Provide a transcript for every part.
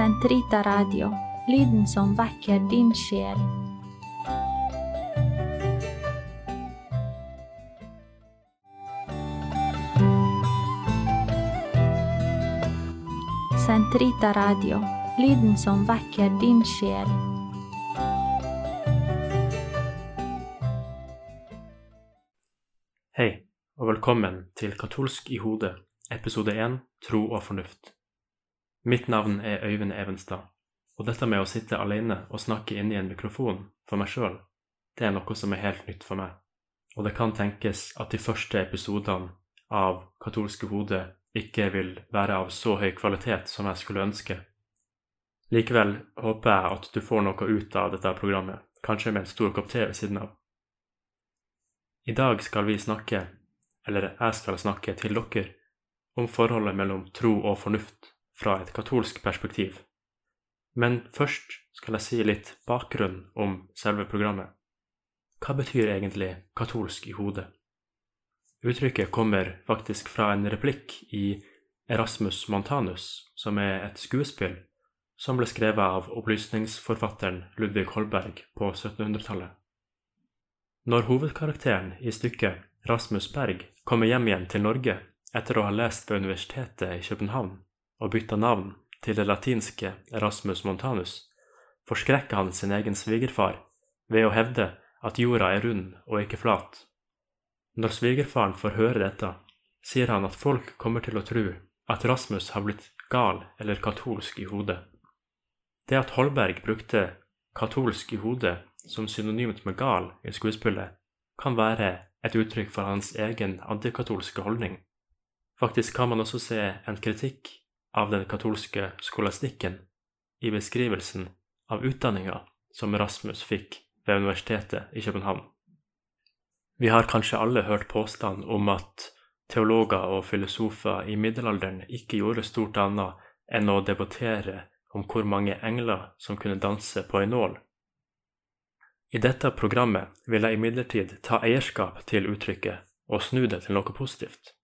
Sentrita Radio, lyden som vekker din sjel. Sentrita Radio, lyden som vekker din sjel. Hei, og velkommen til Katolsk i hodet, episode 1, Tro og fornuft. Mitt navn er Øyvind Evenstad, og dette med å sitte alene og snakke inn i en mikrofon for meg sjøl, det er noe som er helt nytt for meg. Og det kan tenkes at de første episodene av Katolske hode ikke vil være av så høy kvalitet som jeg skulle ønske. Likevel håper jeg at du får noe ut av dette programmet, kanskje med en stor kopp te ved siden av. I dag skal vi snakke, eller jeg skal snakke til dere, om forholdet mellom tro og fornuft fra et katolsk perspektiv. Men først skal jeg si litt bakgrunn om selve programmet. Hva betyr egentlig katolsk i hodet? Uttrykket kommer faktisk fra en replikk i Erasmus Montanus, som er et skuespill som ble skrevet av opplysningsforfatteren Ludvig Holberg på 1700-tallet. Når hovedkarakteren i stykket, Rasmus Berg, kommer hjem igjen til Norge etter å ha lest ved Universitetet i København og bytta navn til det latinske Erasmus Montanus, forskrekker han sin egen svigerfar ved å hevde at jorda er rund og ikke flat. Når svigerfaren får høre dette, sier han at folk kommer til å tro at Rasmus har blitt gal eller katolsk i hodet. Det at Holberg brukte katolsk i hodet som synonymt med gal i skuespillet, kan være et uttrykk for hans egen antikatolske holdning. Faktisk kan man også se en kritikk av den katolske skolastikken i beskrivelsen av utdanninga som Rasmus fikk ved Universitetet i København. Vi har kanskje alle hørt påstand om at teologer og filosofer i middelalderen ikke gjorde stort annet enn å debattere om hvor mange engler som kunne danse på ei nål. I dette programmet vil jeg imidlertid ta eierskap til uttrykket og snu det til noe positivt.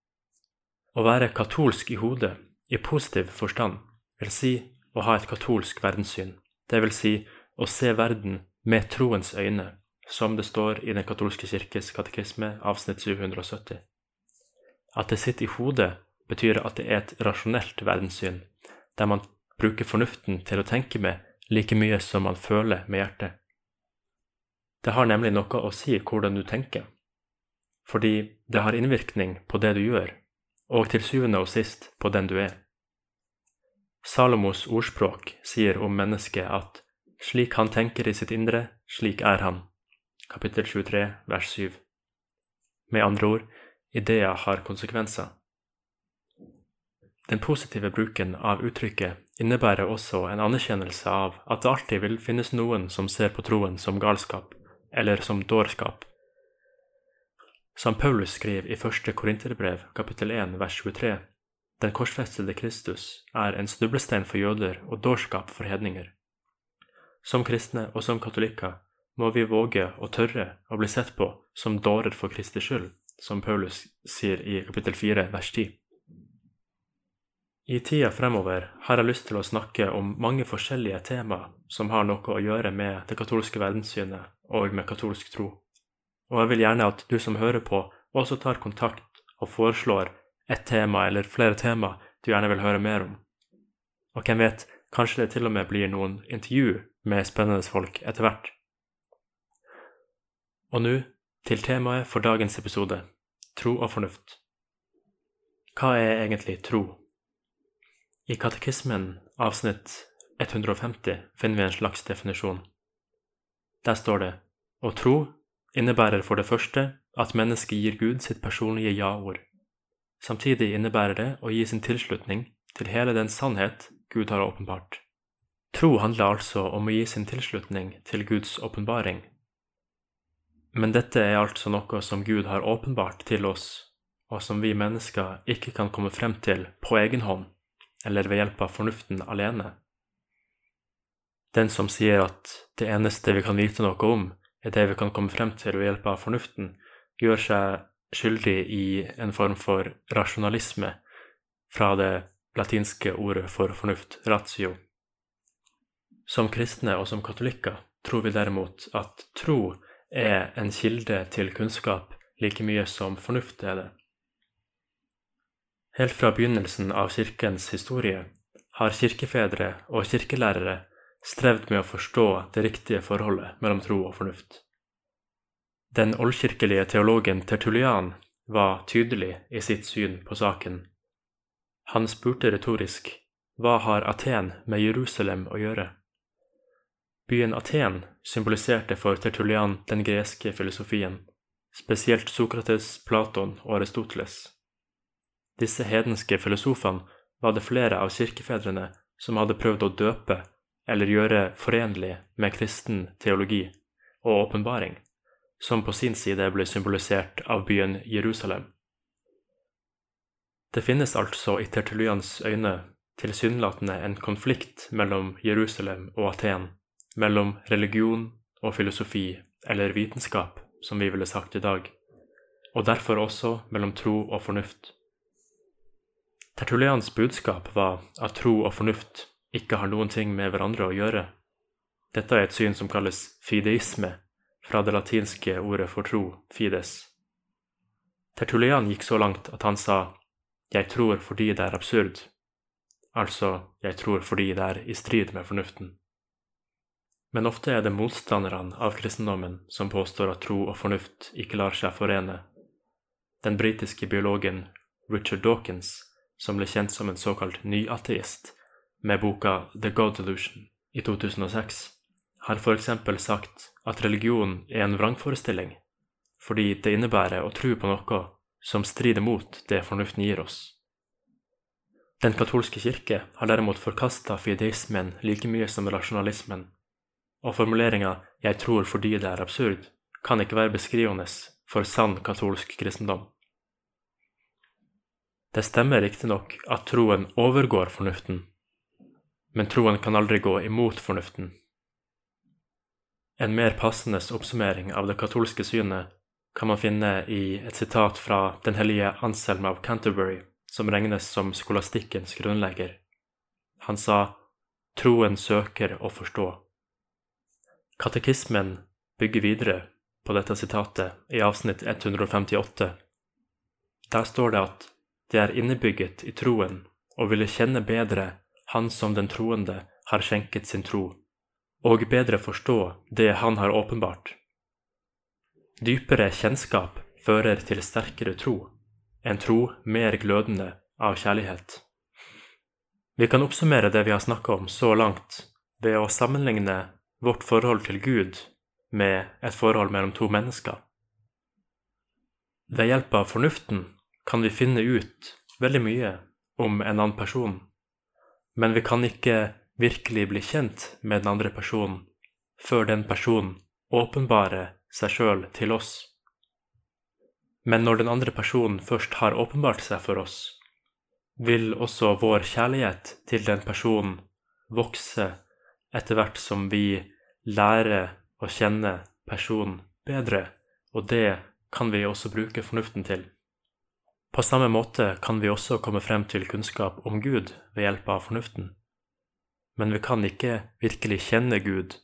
Å være katolsk i hodet i positiv forstand vil si å ha et katolsk verdenssyn, det vil si å se verden med troens øyne, som det står i Den katolske kirkes katekisme, avsnitt 770. At det sitter i hodet, betyr at det er et rasjonelt verdenssyn, der man bruker fornuften til å tenke med like mye som man føler med hjertet. Det har nemlig noe å si hvordan du tenker, fordi det har innvirkning på det du gjør, og til syvende og sist på den du er. Salomos ordspråk sier om mennesket at slik han tenker i sitt indre, slik er han. Kapittel 23, vers 7. Med andre ord, ideer har konsekvenser. Den positive bruken av uttrykket innebærer også en anerkjennelse av at det alltid vil finnes noen som ser på troen som galskap, eller som dårskap. Som Paulus skriver i første Korinterbrev, kapittel 1, vers 23, den korsfestede Kristus er en snublestein for jøder og dårskap for hedninger. Som kristne og som katolikker må vi våge og tørre å bli sett på som dårer for Kristi skyld, som Paulus sier i kapittel 4, vers 10. I tida fremover har jeg lyst til å snakke om mange forskjellige tema som har noe å gjøre med det katolske verdenssynet og med katolsk tro. Og jeg vil gjerne at du som hører på, også tar kontakt og foreslår et tema eller flere tema du gjerne vil høre mer om. Og hvem vet, kanskje det til og med blir noen intervju med spennende folk etter hvert. Og nå til temaet for dagens episode tro og fornuft. Hva er egentlig tro? I katekismen, avsnitt 150, finner vi en slags definisjon. Der står det å tro innebærer for det første at mennesket gir Gud sitt personlige ja-ord. Samtidig innebærer det å gi sin tilslutning til hele den sannhet Gud har åpenbart. Tro handler altså om å gi sin tilslutning til Guds åpenbaring. Men dette er altså noe som Gud har åpenbart til oss, og som vi mennesker ikke kan komme frem til på egen hånd eller ved hjelp av fornuften alene. Den som sier at det eneste vi kan vite noe om, det vi kan komme frem til ved hjelp av fornuften, gjør seg skyldig i en form for rasjonalisme fra det latinske ordet for fornuft, ratio, Som kristne og som katolikker tror vi derimot at tro er en kilde til kunnskap like mye som fornuft er det. Helt fra begynnelsen av kirkens historie har kirkefedre og kirkelærere strevd med å forstå det riktige forholdet mellom tro og fornuft. Den oldkirkelige teologen Tertulian var tydelig i sitt syn på saken. Han spurte retorisk hva har Aten med Jerusalem å gjøre? Byen Aten symboliserte for Tertulian den greske filosofien, spesielt Sokrates, Platon og Aristoteles. Disse hedenske filosofene var det flere av kirkefedrene som hadde prøvd å døpe eller gjøre forenlig med kristen teologi og åpenbaring, som på sin side ble symbolisert av byen Jerusalem. Det finnes altså i Tertulians øyne tilsynelatende en konflikt mellom Jerusalem og Aten mellom religion og filosofi, eller vitenskap, som vi ville sagt i dag, og derfor også mellom tro og fornuft. Tertulians budskap var at tro og fornuft ikke har noen ting med hverandre å gjøre. Dette er et syn som kalles fideisme, fra det latinske ordet for tro, fides. Tertulian gikk så langt at han sa 'jeg tror fordi det er absurd', altså 'jeg tror fordi det er i strid med fornuften'. Men ofte er det motstanderne av kristendommen som påstår at tro og fornuft ikke lar seg forene. Den britiske biologen Richard Dawkins, som ble kjent som en såkalt nyateist, med boka The God Delusion i 2006, har for eksempel sagt at religion er en vrangforestilling, fordi det innebærer å tro på noe som strider mot det fornuften gir oss. Den katolske kirke har derimot forkasta fideismen like mye som rasjonalismen og formuleringa 'jeg tror fordi det er absurd' kan ikke være beskrivende for sann katolsk kristendom. Det stemmer riktignok at troen overgår fornuften, men troen kan aldri gå imot fornuften. En mer passende oppsummering av det katolske synet kan man finne i et sitat fra den hellige Anselm av Canterbury, som regnes som skolastikkens grunnlegger. Han sa 'Troen søker å forstå'. Katekismen bygger videre på dette sitatet i avsnitt 158. Der står det at det er innebygget i troen å ville kjenne bedre Han som den troende har skjenket sin tro, og bedre forstå det Han har åpenbart. Dypere kjennskap fører til sterkere tro, en tro mer glødende av kjærlighet. Vi kan oppsummere det vi har snakka om så langt, ved å sammenligne vårt forhold til Gud med et forhold mellom to mennesker. Ved hjelp av fornuften kan vi finne ut veldig mye om en annen person, men vi kan ikke virkelig bli kjent med den andre personen før den personen åpenbarer seg sjøl til oss. Men når den andre personen først har åpenbart seg for oss, vil også vår kjærlighet til den personen vokse etter hvert som vi lærer å kjenne personen bedre, og det kan vi også bruke fornuften til. På samme måte kan vi også komme frem til kunnskap om Gud ved hjelp av fornuften. Men vi kan ikke virkelig kjenne Gud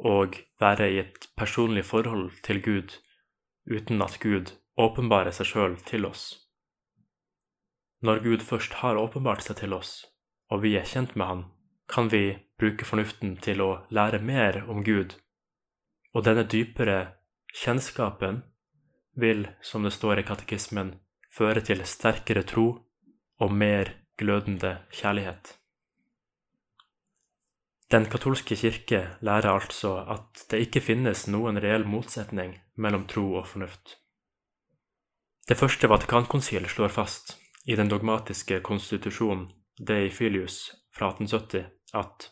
og være i et personlig forhold til Gud uten at Gud åpenbarer seg sjøl til oss. Når Gud først har åpenbart seg til oss, og vi er kjent med Han, kan vi bruke fornuften til å lære mer om Gud, og denne dypere kjennskapen vil, som det står i katekismen, føre til sterkere tro og mer glødende kjærlighet. Den katolske kirke lærer altså at det ikke finnes noen reell motsetning mellom tro og fornuft. Det første Vatikankonsil slår fast i den dogmatiske konstitusjonen Dei Filius fra 1870 at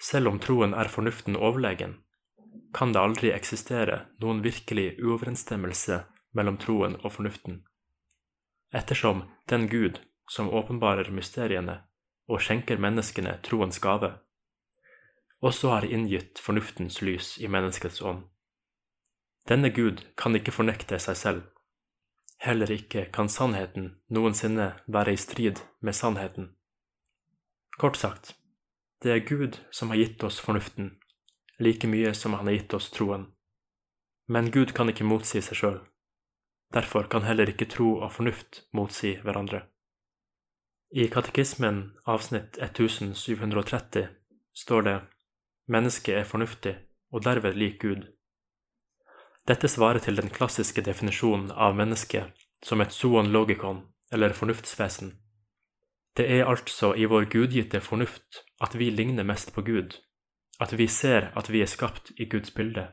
selv om troen er fornuften overlegen, kan det aldri eksistere noen virkelig uoverensstemmelse mellom troen og fornuften, ettersom den Gud som åpenbarer mysteriene og skjenker menneskene troens gave, også har inngitt fornuftens lys i menneskets ånd. Denne Gud kan ikke fornekte seg selv. Heller ikke kan sannheten noensinne være i strid med sannheten. Kort sagt, det er Gud som har gitt oss fornuften, like mye som han har gitt oss troen. Men Gud kan ikke motsi seg sjøl. Derfor kan heller ikke tro og fornuft motsi hverandre. I Katekismen avsnitt 1730 står det Mennesket er fornuftig og derved lik Gud. Dette svarer til den klassiske definisjonen av mennesket som et zoon logikon, eller fornuftsvesen. Det er altså i vår gudgitte fornuft at vi ligner mest på Gud, at vi ser at vi er skapt i Guds bilde.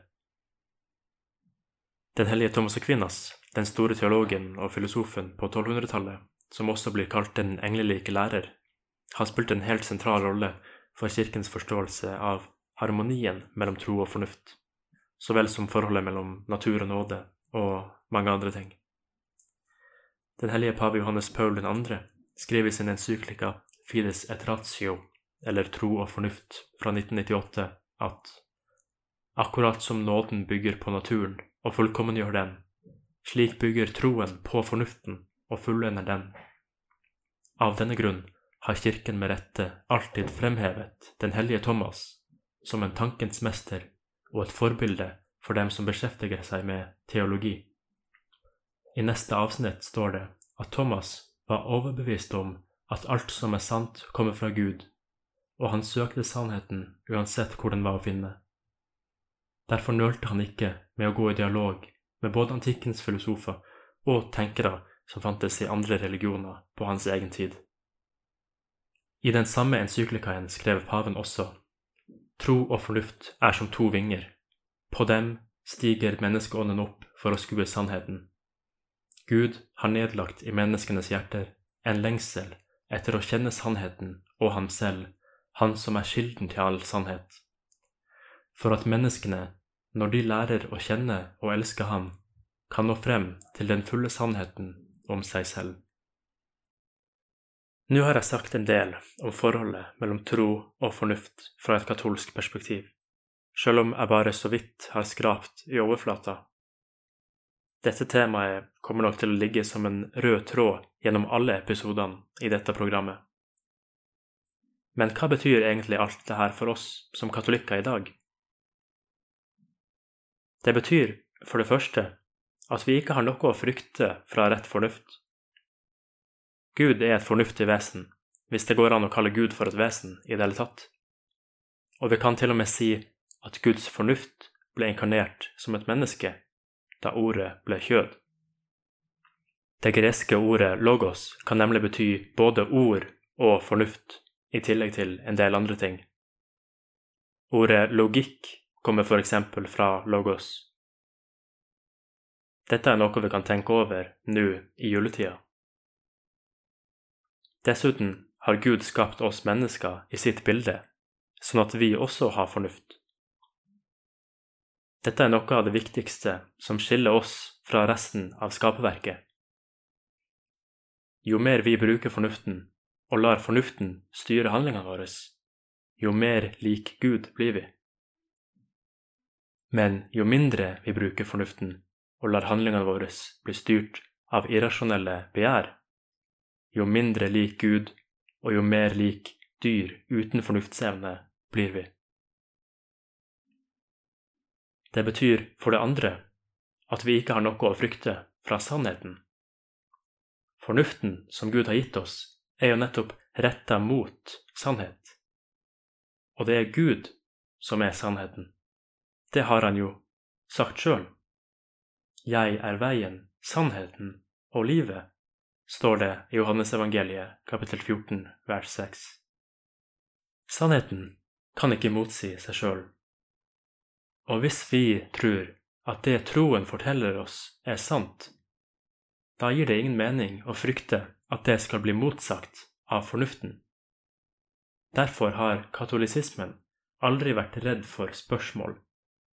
Den hellige Thomas Aquinas, den store teologen og filosofen på 1200-tallet, som også blir kalt den englelike lærer, har spilt en helt sentral rolle for kirkens forståelse av harmonien mellom tro og fornuft, så vel som forholdet mellom natur og nåde og mange andre ting. Den hellige pave Johannes Paul 2. skrev i sin encyklika Fides et ratio, eller Tro og fornuft, fra 1998 at akkurat som nåden bygger på naturen og fullkommengjør den, slik bygger troen på fornuften og fullender den. Av denne grunn har Kirken med rette alltid fremhevet den hellige Thomas som en tankens mester og et forbilde for dem som beskjeftiger seg med teologi. I neste avsnitt står det at Thomas var overbevist om at alt som er sant, kommer fra Gud, og han søkte sannheten uansett hvor den var å finne. Derfor nølte han ikke med å gå i dialog med både antikkens filosofer og tenkere som fantes i andre religioner på hans egen tid. I den samme encyklikaen skrev paven også Tro og fornuft er som to vinger. På dem stiger menneskeånden opp for å skue sannheten. Gud har nedlagt i menneskenes hjerter en lengsel etter å kjenne sannheten og ham selv, han som er kilden til all sannhet. For at menneskene, når de lærer å kjenne og elske ham, kan nå frem til den fulle sannheten om seg selv. Nå har jeg sagt en del om forholdet mellom tro og fornuft fra et katolsk perspektiv, selv om jeg bare så vidt har skrapt i overflata. Dette temaet kommer nok til å ligge som en rød tråd gjennom alle episodene i dette programmet. Men hva betyr egentlig alt det her for oss som katolikker i dag? Det betyr, for det første, at vi ikke har noe å frykte fra rett fornuft. Gud er et fornuftig vesen, hvis det går an å kalle Gud for et vesen i det hele tatt. Og vi kan til og med si at Guds fornuft ble inkarnert som et menneske da ordet ble kjød. Det greske ordet logos kan nemlig bety både ord og fornuft, i tillegg til en del andre ting. Ordet logikk kommer eksempel fra logos. Dette er noe vi kan tenke over nå i juletida. Dessuten har Gud skapt oss mennesker i sitt bilde, sånn at vi også har fornuft. Dette er noe av det viktigste som skiller oss fra resten av skaperverket. Jo mer vi bruker fornuften og lar fornuften styre handlingene våre, jo mer lik Gud blir vi. Men jo mindre vi bruker fornuften og lar handlingene våre bli styrt av irrasjonelle begjær, jo mindre lik Gud og jo mer lik dyr uten fornuftsevne blir vi. Det betyr for det andre at vi ikke har noe å frykte fra sannheten. Fornuften som Gud har gitt oss, er jo nettopp retta mot sannhet. Og det er Gud som er sannheten. Det har han jo sagt sjøl. Jeg er veien, sannheten og livet står det i Johannesevangeliet kapittel 14 vers 6. Sannheten kan ikke motsi seg sjøl. Og hvis vi tror at det troen forteller oss, er sant, da gir det ingen mening å frykte at det skal bli motsagt av fornuften. Derfor har katolisismen aldri vært redd for spørsmål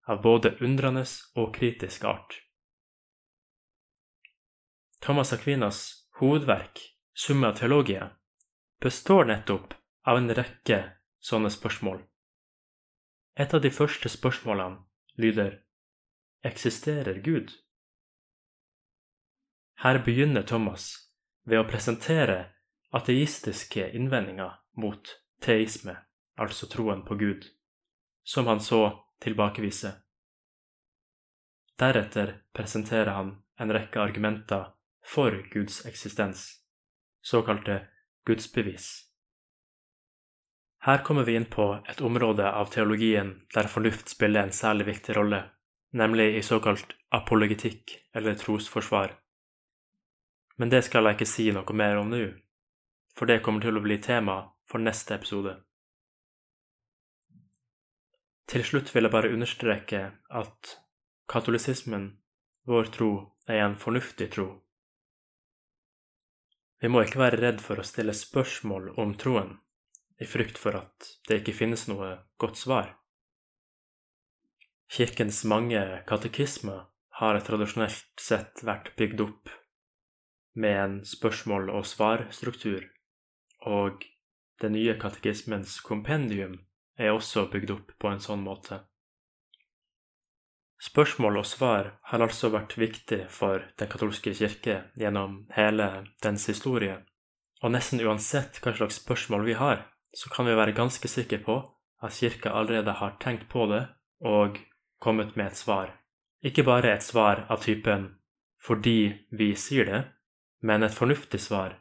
av både undrende og kritisk art. Thomas Aquinas hovedverk, Summa Theologia, består nettopp av en rekke sånne spørsmål. Et av de første spørsmålene lyder Eksisterer Gud? Her begynner Thomas ved å presentere ateistiske innvendinger mot teisme altså troen på Gud, som han så tilbakeviser. Deretter presenterer han en rekke argumenter for Guds eksistens, såkalte gudsbevis. Her kommer vi inn på et område av teologien der fornuft spiller en særlig viktig rolle, nemlig i såkalt apologetikk eller trosforsvar. Men det skal jeg ikke si noe mer om nå, for det kommer til å bli tema for neste episode. Til slutt vil jeg bare understreke at katolisismen, vår tro, er en fornuftig tro. Vi må ikke være redd for å stille spørsmål om troen, i frykt for at det ikke finnes noe godt svar. Kirkens mange katekismer har tradisjonelt sett vært bygd opp med en spørsmål- og svarstruktur, og den nye katekismens kompendium er også bygd opp på en sånn måte. Spørsmål og svar har altså vært viktig for Den katolske kirke gjennom hele dens historie, og nesten uansett hva slags spørsmål vi har, så kan vi være ganske sikre på at kirka allerede har tenkt på det og kommet med et svar. Ikke bare et svar av typen 'fordi vi sier det', men et fornuftig svar,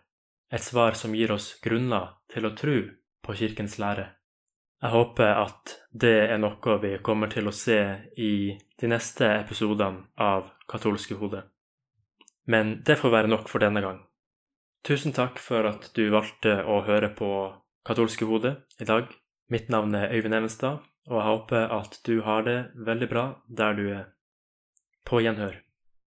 et svar som gir oss grunner til å tro på Kirkens lære. Jeg håper at det er noe vi kommer til å se i de neste episodene av Katolske hode. Men det får være nok for denne gang. Tusen takk for at du valgte å høre på Katolske hode i dag. Mitt navn er Øyvind Evenstad, og jeg håper at du har det veldig bra der du er. På gjenhør.